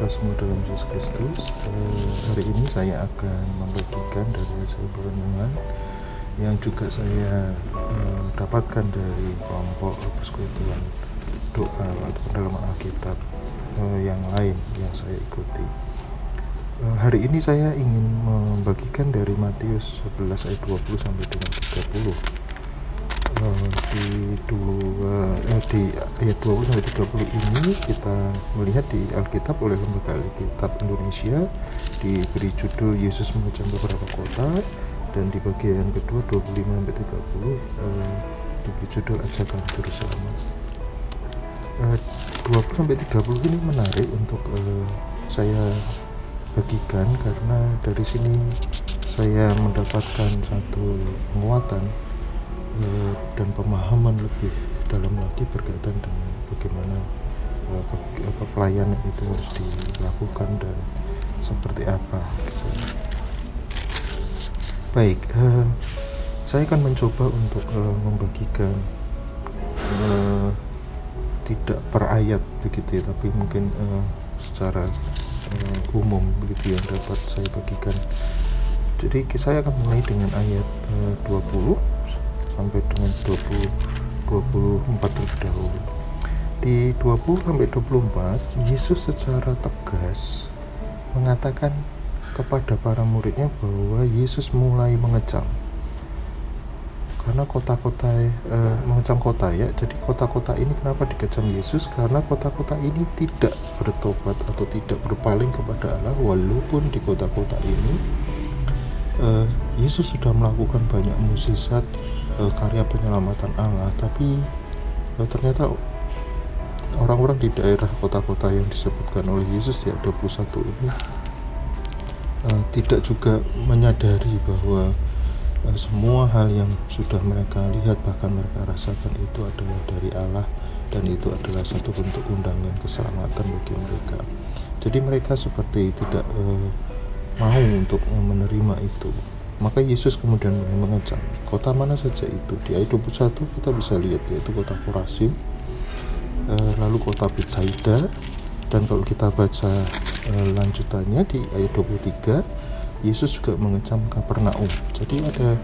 kita semua dalam Yesus Kristus. Eh, hari ini saya akan membagikan dari hasil perenungan yang juga saya eh, dapatkan dari kelompok persekutuan doa atau dalam Alkitab eh, yang lain yang saya ikuti. Eh, hari ini saya ingin membagikan dari Matius 11 ayat 20 sampai dengan 30 uh, di dua eh, di ayat 20 sampai 30 ini kita melihat di Alkitab oleh lembaga Alkitab Indonesia diberi judul Yesus mengecam beberapa kota dan di bagian kedua 25 sampai 30 uh, diberi judul ajakan juru selamat. Uh, 20 sampai 30 ini menarik untuk uh, saya bagikan karena dari sini saya mendapatkan satu penguatan Eh, dan pemahaman lebih dalam lagi berkaitan dengan bagaimana uh, pelayanan itu harus dilakukan dan seperti apa gitu. baik uh, saya akan mencoba untuk uh, membagikan uh, tidak per ayat begitu ya tapi mungkin uh, secara uh, umum begitu yang dapat saya bagikan jadi saya akan mulai dengan ayat uh, 20 sampai dengan 20 24 terlebih dahulu. Di 20 sampai 24 Yesus secara tegas mengatakan kepada para muridnya bahwa Yesus mulai mengecam. Karena kota-kota eh, mengecam kota ya jadi kota-kota ini kenapa dikecam Yesus? Karena kota-kota ini tidak bertobat atau tidak berpaling kepada Allah walaupun di kota-kota ini eh, Yesus sudah melakukan banyak mukjizat uh, karya penyelamatan Allah tapi uh, ternyata orang-orang di daerah kota-kota yang disebutkan oleh Yesus di ayat 21 ini uh, tidak juga menyadari bahwa uh, semua hal yang sudah mereka lihat bahkan mereka rasakan itu adalah dari Allah dan itu adalah satu bentuk undangan keselamatan bagi mereka. Jadi mereka seperti tidak uh, mau untuk menerima itu maka Yesus kemudian mulai mengecam kota mana saja itu. Di ayat 21 kita bisa lihat yaitu kota Korasim, eh, lalu kota Betsaida, dan kalau kita baca eh, lanjutannya di ayat 23, Yesus juga mengecam Kapernaum. Jadi ada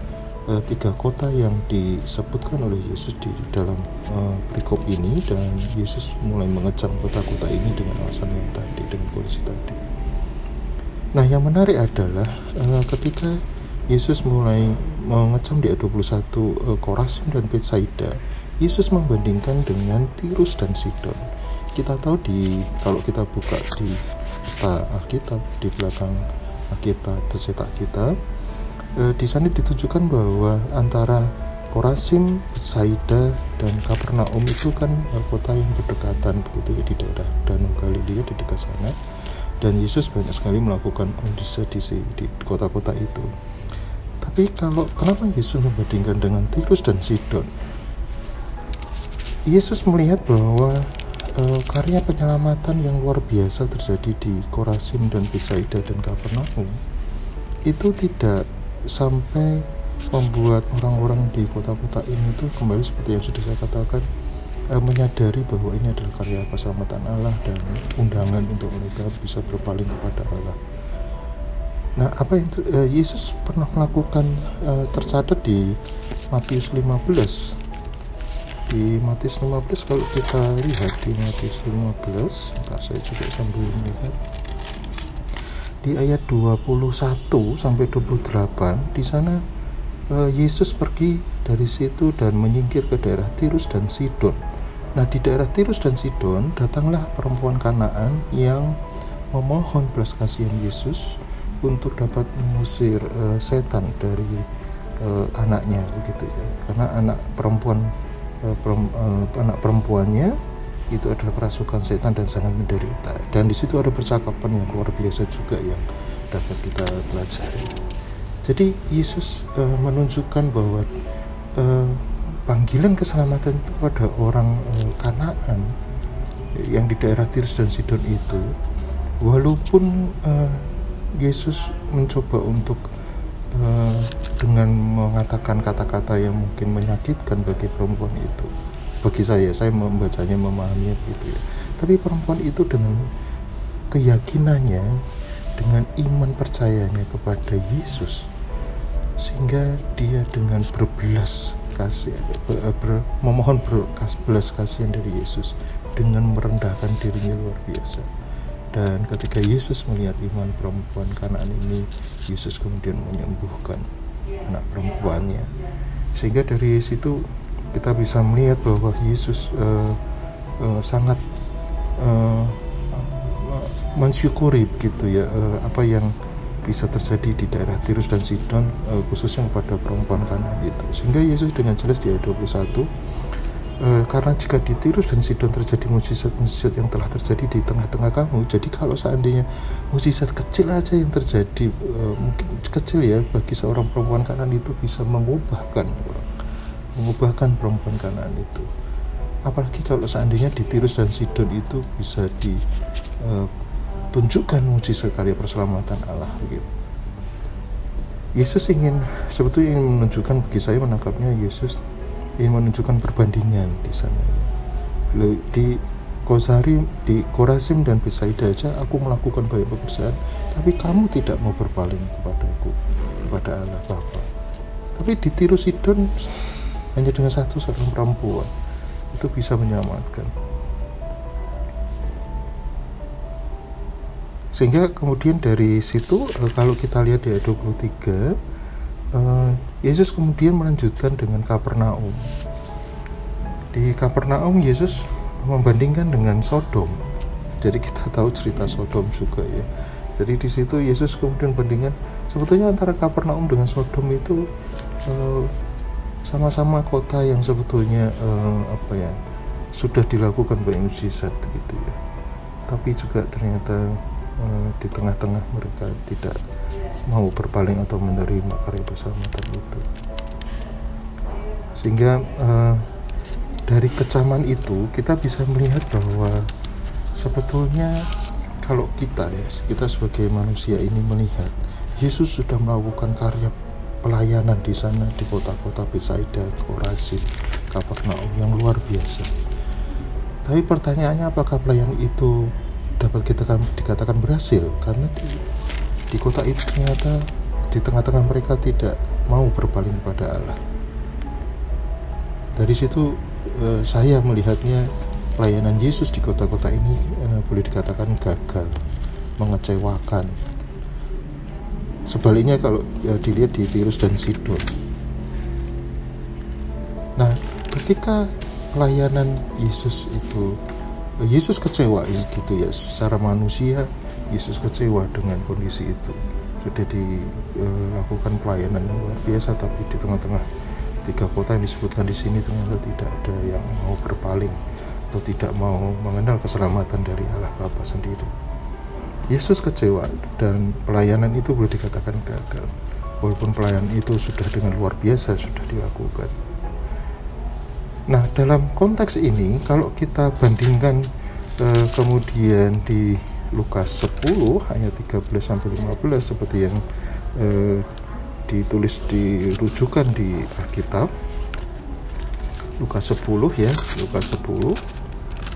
uh, tiga kota yang disebutkan oleh Yesus di dalam uh, perikop ini dan Yesus mulai mengecam kota-kota ini dengan alasan yang tadi dengan kondisi tadi. Nah, yang menarik adalah uh, ketika Yesus mulai mengecam di ayat 21 uh, Korasim dan Betsaida. Yesus membandingkan dengan Tirus dan Sidon. Kita tahu di kalau kita buka di peta Alkitab di belakang Alkitab tercetak kita, uh, di sana ditujukan bahwa antara Korasim, Betsaida, dan Kapernaum itu kan uh, kota yang berdekatan begitu ya di daerah Danau Galilea di dekat sana. Dan Yesus banyak sekali melakukan di, di kota-kota itu. Tapi kalau kenapa Yesus membandingkan dengan Tirus dan Sidon? Yesus melihat bahwa e, karya penyelamatan yang luar biasa terjadi di Korasim dan Bisaida dan Kapernaum itu tidak sampai membuat orang-orang di kota-kota ini tuh kembali seperti yang sudah saya katakan e, menyadari bahwa ini adalah karya keselamatan Allah dan undangan untuk mereka bisa berpaling kepada Allah. Nah, apa yang uh, Yesus pernah melakukan uh, tercatat di Matius 15. Di Matius 15 kalau kita lihat di Matius 15, nah saya juga sambil melihat di ayat 21 sampai 28 di sana uh, Yesus pergi dari situ dan menyingkir ke daerah Tirus dan Sidon. Nah, di daerah Tirus dan Sidon datanglah perempuan Kanaan yang memohon belas kasihan Yesus untuk dapat mengusir uh, setan dari uh, anaknya begitu ya. Karena anak perempuan uh, perem, uh, anak perempuannya itu adalah kerasukan setan dan sangat menderita. Dan di situ ada percakapan yang luar biasa juga yang dapat kita pelajari. Jadi Yesus uh, menunjukkan bahwa uh, panggilan keselamatan itu pada orang uh, Kanaan yang di daerah Tirus dan Sidon itu walaupun uh, Yesus mencoba untuk uh, dengan mengatakan kata-kata yang mungkin menyakitkan bagi perempuan itu. Bagi saya saya membacanya memahaminya gitu ya. Tapi perempuan itu dengan keyakinannya dengan iman percayanya kepada Yesus sehingga dia dengan berbelas kasih ber, ber, memohon berkas belas kasihan dari Yesus dengan merendahkan dirinya luar biasa dan ketika Yesus melihat iman perempuan Kanaan ini Yesus kemudian menyembuhkan anak perempuannya. Sehingga dari situ kita bisa melihat bahwa Yesus uh, uh, sangat uh, mensyukuri begitu ya uh, apa yang bisa terjadi di daerah Tirus dan Sidon uh, khususnya kepada perempuan kanan itu. Sehingga Yesus dengan jelas di ayat 21 uh, karena jika di Tirus dan Sidon terjadi mujizat-mujizat yang telah terjadi di tengah-tengah kamu jadi kalau seandainya mujizat kecil aja yang terjadi uh, mungkin kecil ya bagi seorang perempuan kanan itu bisa mengubahkan mengubahkan perempuan kanan itu apalagi kalau seandainya di Tirus dan Sidon itu bisa di uh, tunjukkan mujizat karya perselamatan Allah gitu. Yesus ingin sebetulnya ingin menunjukkan bagi saya menangkapnya Yesus ingin menunjukkan perbandingan di sana ya. di Kosari di Korasim dan Besaida aja aku melakukan banyak pekerjaan tapi kamu tidak mau berpaling kepadaku kepada Allah Bapa tapi di Tirus Sidon hanya dengan satu seorang perempuan itu bisa menyelamatkan sehingga kemudian dari situ uh, kalau kita lihat di ayat 23 uh, eh, Yesus kemudian melanjutkan dengan Kapernaum. Di Kapernaum Yesus membandingkan dengan Sodom. Jadi kita tahu cerita Sodom juga ya. Jadi di situ Yesus kemudian bandingkan. Sebetulnya antara Kapernaum dengan Sodom itu eh, sama-sama kota yang sebetulnya uh, apa ya sudah dilakukan banyak mujizat gitu ya. Tapi juga ternyata Eh, di tengah-tengah mereka tidak mau berpaling atau menerima karya keselamatan itu sehingga uh, dari kecaman itu kita bisa melihat bahwa sebetulnya kalau kita ya kita sebagai manusia ini melihat Yesus sudah melakukan karya pelayanan di sana di kota-kota Besaida, Korazin, Kapernaum yang luar biasa. Tapi pertanyaannya apakah pelayanan itu dapat kita kan dikatakan berhasil karena di, kota itu ternyata di tengah-tengah mereka tidak mau berpaling pada Allah. Dari situ eh, saya melihatnya pelayanan Yesus di kota-kota ini eh, boleh dikatakan gagal, mengecewakan. Sebaliknya kalau eh, dilihat di Tirus dan Sidon. Nah, ketika pelayanan Yesus itu Yesus kecewa gitu ya secara manusia Yesus kecewa dengan kondisi itu sudah dilakukan pelayanan luar biasa tapi di tengah-tengah tiga kota yang disebutkan di sini ternyata tidak ada yang mau berpaling atau tidak mau mengenal keselamatan dari Allah Bapa sendiri. Yesus kecewa dan pelayanan itu boleh dikatakan gagal. Walaupun pelayanan itu sudah dengan luar biasa sudah dilakukan. Nah, dalam konteks ini kalau kita bandingkan eh, kemudian di Lukas 10 ayat 13 sampai 15 seperti yang eh, ditulis dirujukan di Alkitab Lukas 10 ya, Lukas 10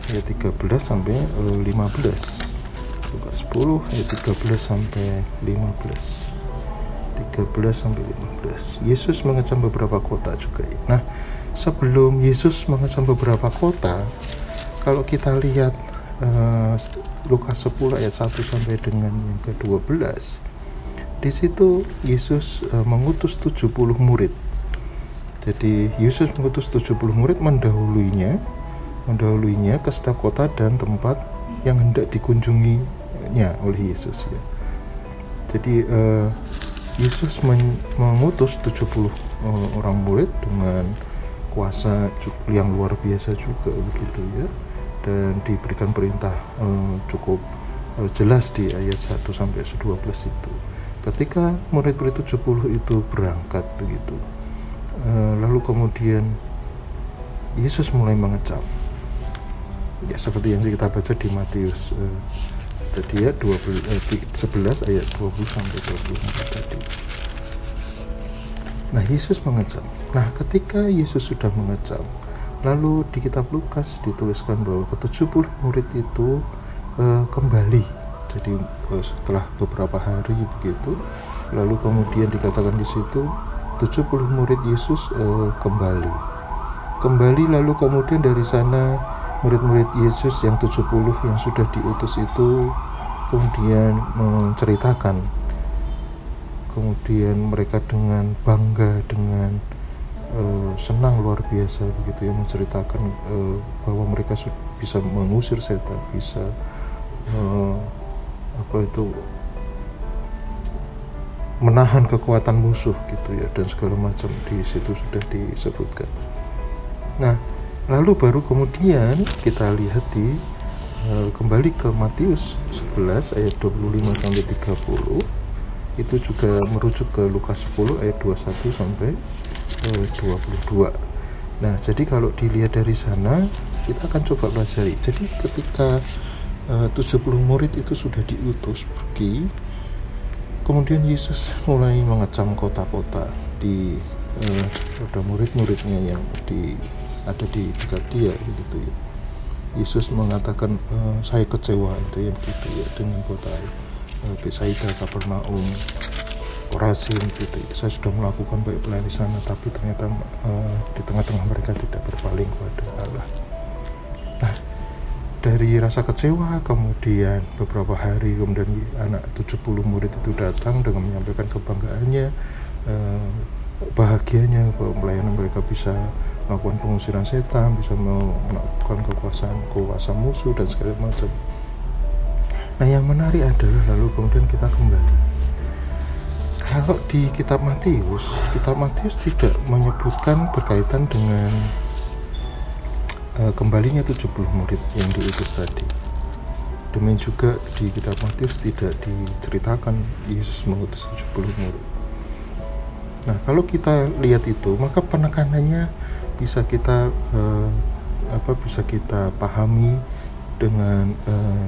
ayat 13 sampai eh, 15. Lukas 10 ayat 13 sampai 15. 13 sampai 15. Yesus mengecam beberapa kota juga. Nah, sebelum Yesus mengecam beberapa kota kalau kita lihat uh, Lukas 10 ayat 1 sampai dengan yang ke-12 di situ Yesus uh, mengutus 70 murid. Jadi Yesus mengutus 70 murid mendahuluinya mendahuluinya ke setiap kota dan tempat yang hendak dikunjunginya oleh Yesus ya. Jadi uh, Yesus mengutus 70 uh, orang murid dengan kuasa yang luar biasa juga begitu ya dan diberikan perintah uh, cukup uh, jelas di ayat 1 sampai 12 itu. Ketika murid-murid 70 itu berangkat begitu uh, lalu kemudian Yesus mulai mengecam. Ya seperti yang kita baca di Matius uh, tadi ya 20, uh, 11 ayat 20 sampai 24 tadi. Nah, Yesus mengecam. Nah, ketika Yesus sudah mengecam, lalu di kitab Lukas dituliskan bahwa ke-70 murid itu uh, kembali. Jadi uh, setelah beberapa hari begitu lalu kemudian dikatakan di situ 70 murid Yesus uh, kembali. Kembali lalu kemudian dari sana murid-murid Yesus yang 70 yang sudah diutus itu kemudian menceritakan. Kemudian mereka dengan bangga dengan uh, senang luar biasa begitu ya menceritakan uh, bahwa mereka bisa mengusir setan bisa uh, apa itu menahan kekuatan musuh gitu ya dan segala macam di situ sudah disebutkan. Nah, lalu baru kemudian kita lihat di uh, kembali ke Matius 11 ayat 25 sampai 30 itu juga merujuk ke Lukas 10 ayat 21 sampai eh, 22 nah jadi kalau dilihat dari sana kita akan coba pelajari. Jadi ketika eh, 70 murid itu sudah diutus pergi kemudian Yesus mulai mengecam kota-kota di ada murid-muridnya yang di ada di dekat dia gitu ya. Yesus mengatakan e, saya kecewa itu yang gitu ya dengan kota uh, Besaida, Kapernaum, Korazin gitu. Saya sudah melakukan baik pelayan di sana, tapi ternyata uh, di tengah-tengah mereka tidak berpaling kepada Allah. Nah, dari rasa kecewa kemudian beberapa hari kemudian anak 70 murid itu datang dengan menyampaikan kebanggaannya uh, bahagianya bahwa pelayanan mereka bisa melakukan pengusiran setan bisa melakukan kekuasaan kuasa musuh dan segala macam Nah yang menarik adalah lalu kemudian kita kembali Kalau di kitab Matius Kitab Matius tidak menyebutkan berkaitan dengan uh, Kembalinya 70 murid yang diutus tadi. Demikian juga di kitab Matius tidak diceritakan Yesus mengutus 70 murid. Nah kalau kita lihat itu maka penekanannya bisa kita uh, apa bisa kita pahami dengan uh,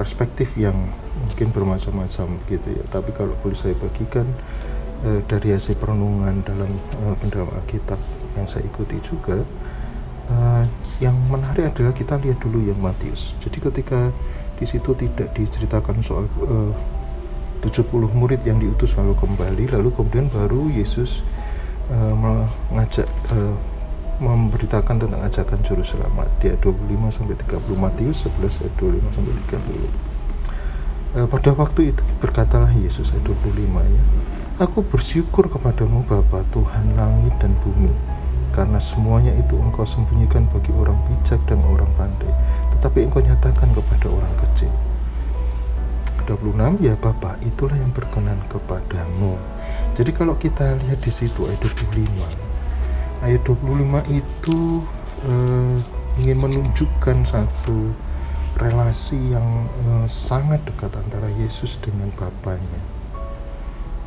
perspektif yang mungkin bermacam-macam gitu ya. Tapi kalau boleh saya bagikan eh, dari hasil perenungan dalam eh, pendalaman Alkitab yang saya ikuti juga eh, yang menarik adalah kita lihat dulu yang Matius. Jadi ketika di situ tidak diceritakan soal eh, 70 murid yang diutus lalu kembali lalu kemudian baru Yesus eh, mengajak eh, memberitakan tentang ajakan juru selamat. Di ayat 25 sampai 30 Matius 11 ayat 25 sampai 30 e, pada waktu itu berkatalah Yesus ayat 25 ya Aku bersyukur kepadamu Bapa Tuhan langit dan bumi karena semuanya itu engkau sembunyikan bagi orang bijak dan orang pandai tetapi engkau nyatakan kepada orang kecil. 26 ya Bapa itulah yang berkenan kepadamu. Jadi kalau kita lihat di situ ayat 25 ayat 25 itu uh, ingin menunjukkan satu relasi yang uh, sangat dekat antara Yesus dengan Bapaknya.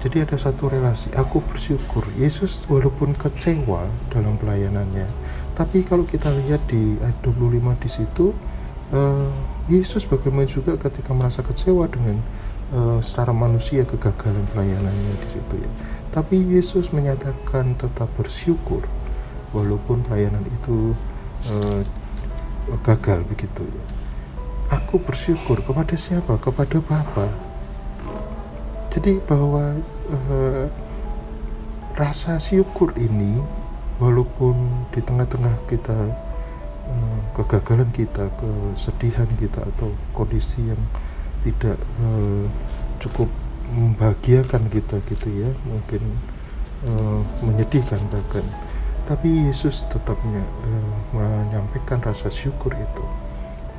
Jadi ada satu relasi, aku bersyukur Yesus walaupun kecewa dalam pelayanannya, tapi kalau kita lihat di ayat 25 di situ, uh, Yesus bagaimana juga ketika merasa kecewa dengan uh, secara manusia kegagalan pelayanannya di situ ya. Tapi Yesus menyatakan tetap bersyukur walaupun pelayanan itu uh, gagal begitu ya aku bersyukur kepada siapa? Kepada Bapa jadi bahwa uh, rasa syukur ini walaupun di tengah-tengah kita uh, kegagalan kita kesedihan kita atau kondisi yang tidak uh, cukup membahagiakan kita gitu ya mungkin uh, menyedihkan bahkan. Tapi Yesus tetap uh, menyampaikan rasa syukur itu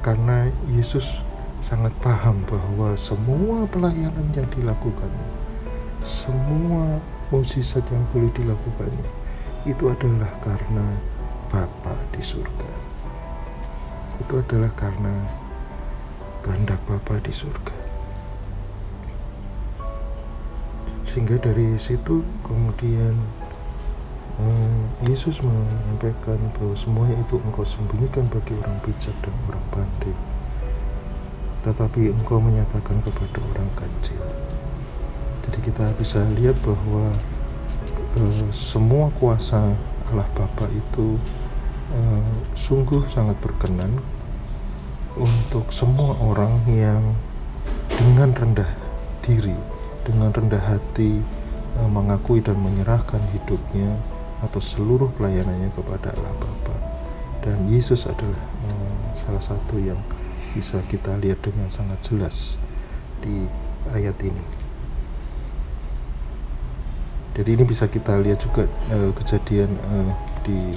karena Yesus sangat paham bahwa semua pelayanan yang dilakukannya semua mukjizat yang boleh dilakukannya itu adalah karena Bapa di surga. Itu adalah karena kehendak Bapa di surga. Sehingga dari situ kemudian Yesus menyampaikan bahwa semuanya itu engkau sembunyikan bagi orang bijak dan orang pandai tetapi engkau menyatakan kepada orang kecil jadi kita bisa lihat bahwa uh, semua kuasa Allah Bapa itu uh, sungguh sangat berkenan untuk semua orang yang dengan rendah diri, dengan rendah hati eh, mengakui dan menyerahkan hidupnya atau seluruh pelayanannya kepada Allah Bapa. Dan Yesus adalah uh, salah satu yang bisa kita lihat dengan sangat jelas di ayat ini. Jadi ini bisa kita lihat juga uh, kejadian uh, di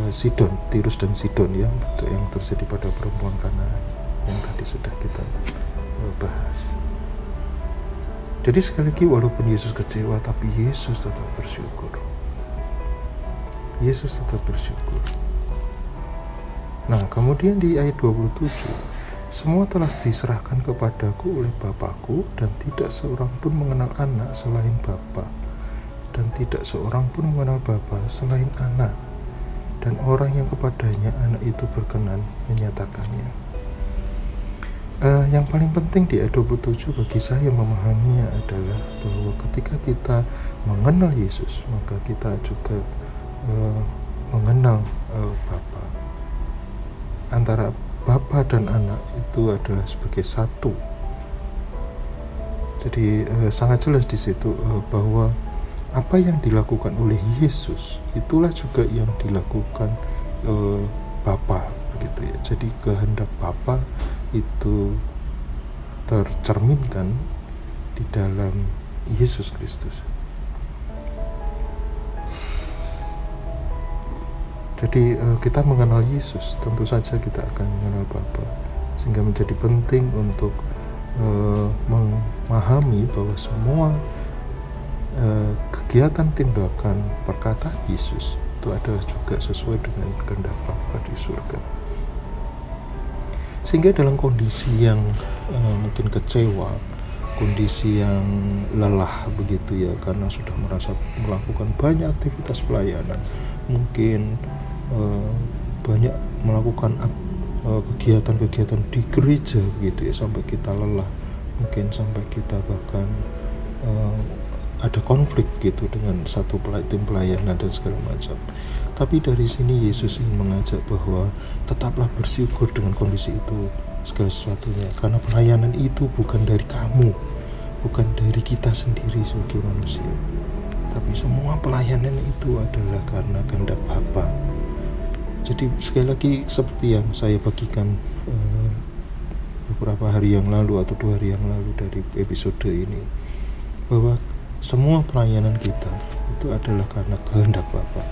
uh, Sidon, Tirus dan Sidon ya, yang terjadi pada perempuan Kanaan yang tadi sudah kita uh, bahas. Jadi sekali lagi walaupun Yesus kecewa tapi Yesus tetap bersyukur. Yesus tetap bersyukur. Nah, kemudian di ayat 27, semua telah diserahkan kepadaku oleh Bapakku dan tidak seorang pun mengenal anak selain Bapa dan tidak seorang pun mengenal Bapa selain anak dan orang yang kepadanya anak itu berkenan menyatakannya. Uh, yang paling penting di ayat 27 bagi saya memahaminya adalah bahwa ketika kita mengenal Yesus maka kita juga uh, mengenal uh, Bapa. Antara Bapa dan anak itu adalah sebagai satu. Jadi uh, sangat jelas di situ uh, bahwa apa yang dilakukan oleh Yesus itulah juga yang dilakukan uh, Bapa begitu ya. Jadi kehendak Bapa itu tercerminkan di dalam Yesus Kristus Jadi uh, kita mengenal Yesus, tentu saja kita akan mengenal Bapa, sehingga menjadi penting untuk uh, memahami bahwa semua uh, kegiatan tindakan perkataan Yesus itu adalah juga sesuai dengan kehendak Bapa di surga. Sehingga dalam kondisi yang mungkin kecewa, kondisi yang lelah begitu ya karena sudah merasa melakukan banyak aktivitas pelayanan, mungkin uh, banyak melakukan eh, kegiatan-kegiatan di gereja gitu ya sampai kita lelah mungkin sampai kita bahkan uh, ada konflik gitu dengan satu tim pelayanan dan segala macam. Tapi dari sini Yesus ingin mengajak bahwa tetaplah bersyukur dengan kondisi itu segala sesuatunya. Karena pelayanan itu bukan dari kamu bukan dari kita sendiri sebagai manusia. Tapi semua pelayanan itu adalah karena kehendak Bapa jadi sekali lagi seperti yang saya bagikan uh, beberapa hari yang lalu atau dua hari yang lalu dari episode ini bahwa semua pelayanan kita itu adalah karena kehendak Bapak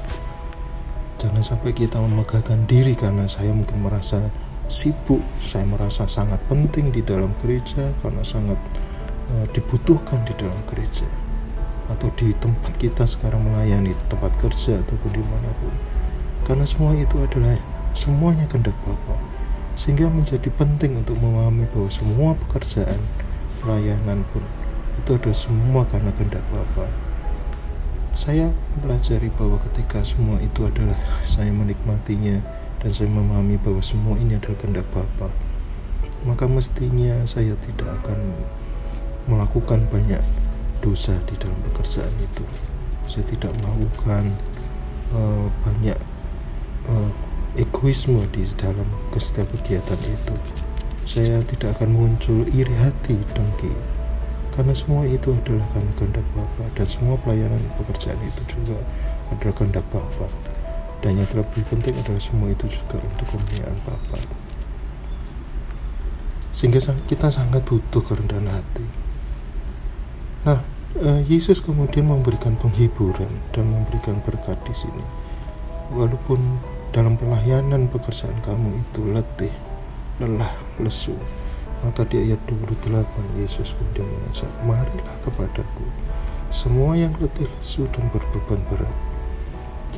jangan sampai kita memegahkan diri karena saya mungkin merasa sibuk saya merasa sangat penting di dalam gereja karena sangat uh, dibutuhkan di dalam gereja. Atau di tempat kita sekarang melayani tempat kerja ataupun di mana pun karena semua itu adalah semuanya kehendak Bapa sehingga menjadi penting untuk memahami bahwa semua pekerjaan pelayanan pun itu adalah semua karena kehendak Bapa. Saya pelajari bahwa ketika semua itu adalah saya menikmatinya dan saya memahami bahwa semua ini adalah kehendak Bapa maka mestinya saya tidak akan melakukan banyak dosa di dalam pekerjaan itu. Saya tidak melakukan uh, banyak uh, egoisme di dalam setiap kegiatan itu. Saya tidak akan muncul iri hati dengki. Karena semua itu adalah kehendak Bapa dan semua pelayanan pekerjaan itu juga adalah kehendak Bapa. Dan yang terlebih penting adalah semua itu juga untuk kemuliaan Bapa. Sehingga kita sangat butuh kerendahan hati. Nah eh, Yesus kemudian memberikan penghiburan dan memberikan berkat di sini. Walaupun dalam pelayanan pekerjaan kamu itu letih, lelah, lesu, maka di ayat 28 Yesus kemudian mengajak, marilah kepadaku, semua yang letih, lesu, dan berbeban berat.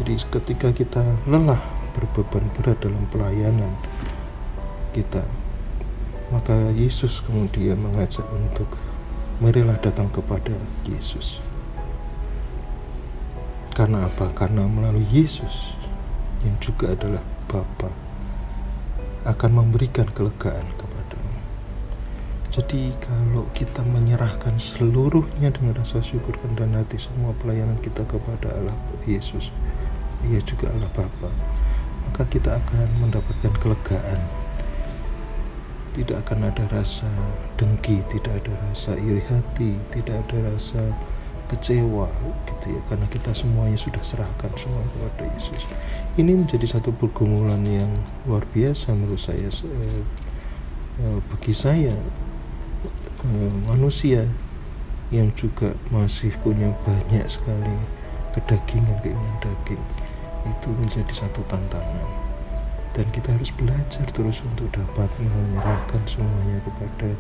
Jadi ketika kita lelah, berbeban berat dalam pelayanan kita, maka Yesus kemudian mengajak untuk marilah datang kepada Yesus. Karena apa? Karena melalui Yesus yang juga adalah Bapa akan memberikan kelegaan kepadamu. Jadi kalau kita menyerahkan seluruhnya dengan rasa syukur dan hati semua pelayanan kita kepada Allah Yesus, Ia juga Allah Bapa, maka kita akan mendapatkan kelegaan. tidak akan ada rasa dengki, tidak ada rasa iri hati, tidak ada rasa kecewa gitu ya karena kita semuanya sudah serahkan semua kepada Yesus. Ini menjadi satu pergumulan yang luar biasa menurut saya eh, bagi saya eh, manusia yang juga masih punya banyak sekali kedagingan keinginan daging itu menjadi satu tantangan dan kita harus belajar terus untuk dapat menyerahkan semuanya kepada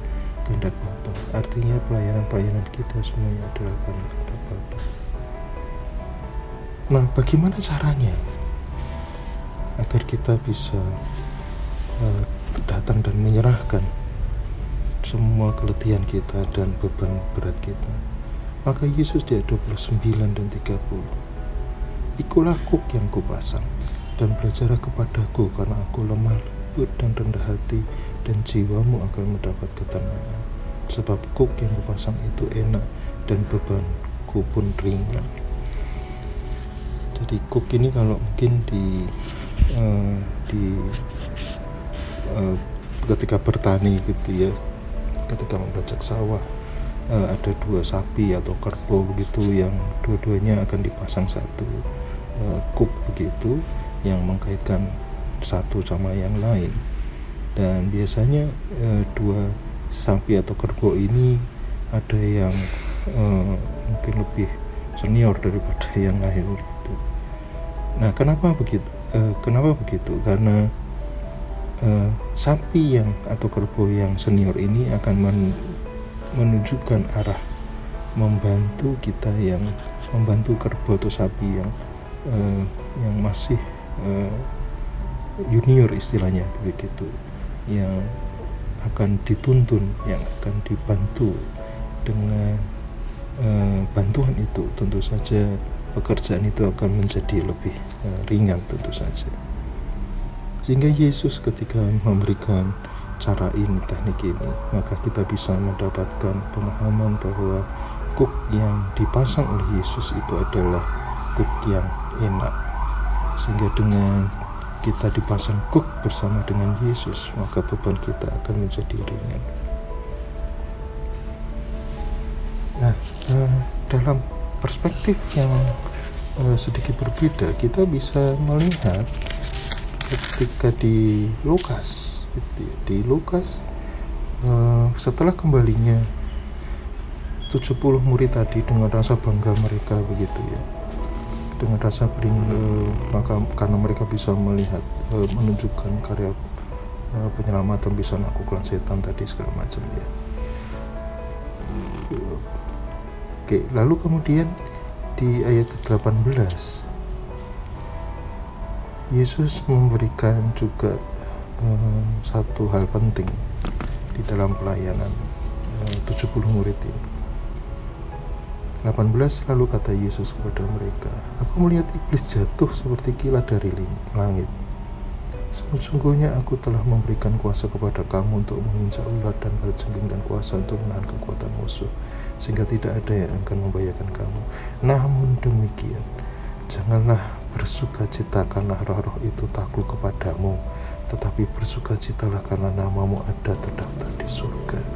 kehendak Bapa. Artinya pelayanan-pelayanan kita semuanya adalah karena kehendak Bapa. Nah, bagaimana caranya agar kita bisa uh, datang dan menyerahkan semua keletihan kita dan beban berat kita? Maka Yesus di ayat 29 dan 30 Ikulah kuk yang kupasang dan belajarlah kepadaku karena aku lemah lembut dan rendah hati dan jiwamu akan mendapat ketenangan. Sebab kuk yang kupasang itu enak dan bebanku pun ringan. Jadi kuk ini kalau mungkin di uh, di uh, ketika bertani gitu ya ketika membajak sawah uh, ada dua sapi atau kerbau begitu yang dua-duanya akan dipasang satu uh, kuk begitu yang mengkaitkan satu sama yang lain dan biasanya uh, dua sapi atau kerbau ini ada yang uh, mungkin lebih senior daripada yang lain gitu. Nah, kenapa begitu? Uh, kenapa begitu? Karena uh, sapi yang atau kerbau yang senior ini akan men menunjukkan arah membantu kita yang membantu kerbau atau sapi yang uh, yang masih uh, junior istilahnya begitu yang akan dituntun yang akan dibantu dengan uh, bantuan itu tentu saja pekerjaan itu akan menjadi lebih uh, ringan tentu saja. Sehingga Yesus ketika memberikan cara ini teknik ini maka kita bisa mendapatkan pemahaman bahwa kuk yang dipasang oleh Yesus itu adalah kuk yang enak. Sehingga dengan kita dipasang kuk bersama dengan Yesus maka beban kita akan menjadi ringan. Nah uh, dalam perspektif yang uh, sedikit berbeda kita bisa melihat ketika di Lukas gitu ya, di Lukas uh, setelah kembalinya 70 murid tadi dengan rasa bangga mereka begitu ya dengan rasa bering uh, maka karena mereka bisa melihat uh, menunjukkan karya uh, penyelamatan bisa melakukan setan tadi segala macam ya. Oke lalu kemudian di ayat ke-18 Yesus memberikan juga satu hal penting di dalam pelayanan uh, 70 murid ini 18 lalu kata Yesus kepada mereka Aku melihat iblis jatuh seperti kilat dari langit. Sungguhnya aku telah memberikan kuasa kepada kamu untuk menginjak ular dan berjengking dan kuasa untuk menahan kekuatan musuh Sehingga tidak ada yang akan membahayakan kamu. Namun demikian Janganlah bersuka cita karena roh-roh itu takluk kepadamu Tetapi bersuka citalah karena namamu ada terdaftar di surga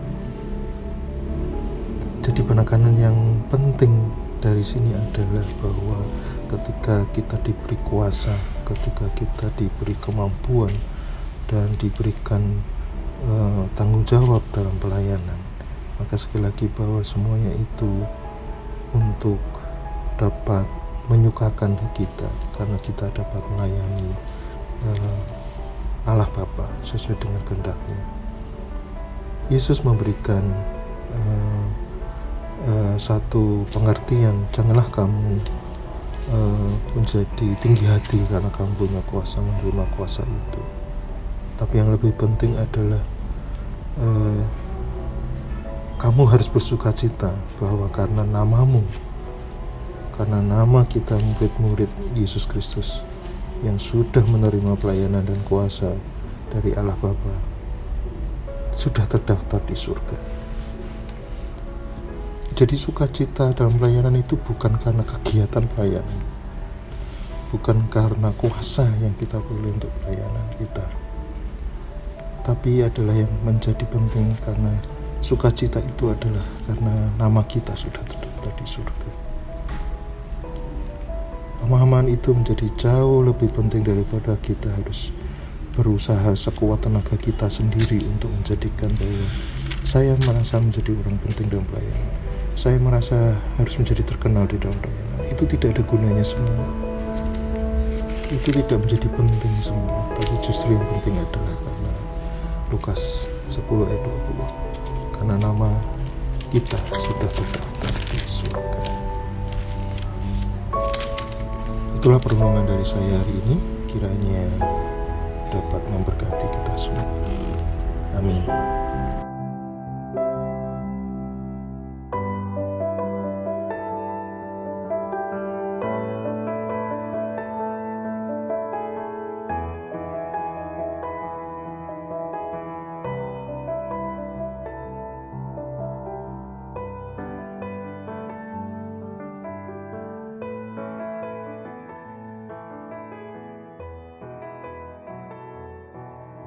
jadi penekanan yang penting dari sini adalah bahwa ketika kita diberi kuasa, ketika kita diberi kemampuan dan diberikan uh, tanggung jawab dalam pelayanan, maka sekali lagi bahwa semuanya itu untuk dapat menyukakan kita karena kita dapat melayani uh, Allah Bapa sesuai dengan kehendaknya. Yesus memberikan uh, uh, satu pengertian janganlah kamu uh, menjadi tinggi hati karena kamu punya kuasa menerima kuasa itu tapi yang lebih penting adalah uh, kamu harus bersuka cita bahwa karena namamu karena nama kita murid-murid Yesus Kristus yang sudah menerima pelayanan dan kuasa dari Allah Bapa sudah terdaftar di surga. Jadi sukacita dalam pelayanan itu bukan karena kegiatan pelayanan, bukan karena kuasa yang kita perlu untuk pelayanan kita, tetapi adalah yang menjadi penting karena sukacita itu adalah karena nama kita sudah terdaftar di surga. Pemahaman itu menjadi jauh lebih penting daripada kita harus berusaha sekuat tenaga kita sendiri untuk menjadikan bahwa saya merasa menjadi orang penting dalam pelayanan. Saya merasa harus menjadi terkenal di dalam pelayanan. Itu tidak ada gunanya semua. Itu tidak menjadi penting semua, tapi justru yang penting adalah karena Lukas 10 ayat 20 karena nama kita sudah terdaftar di surga. Itulah permohonan dari saya hari ini. Kiranya dapat memberkati kita semua. Amin.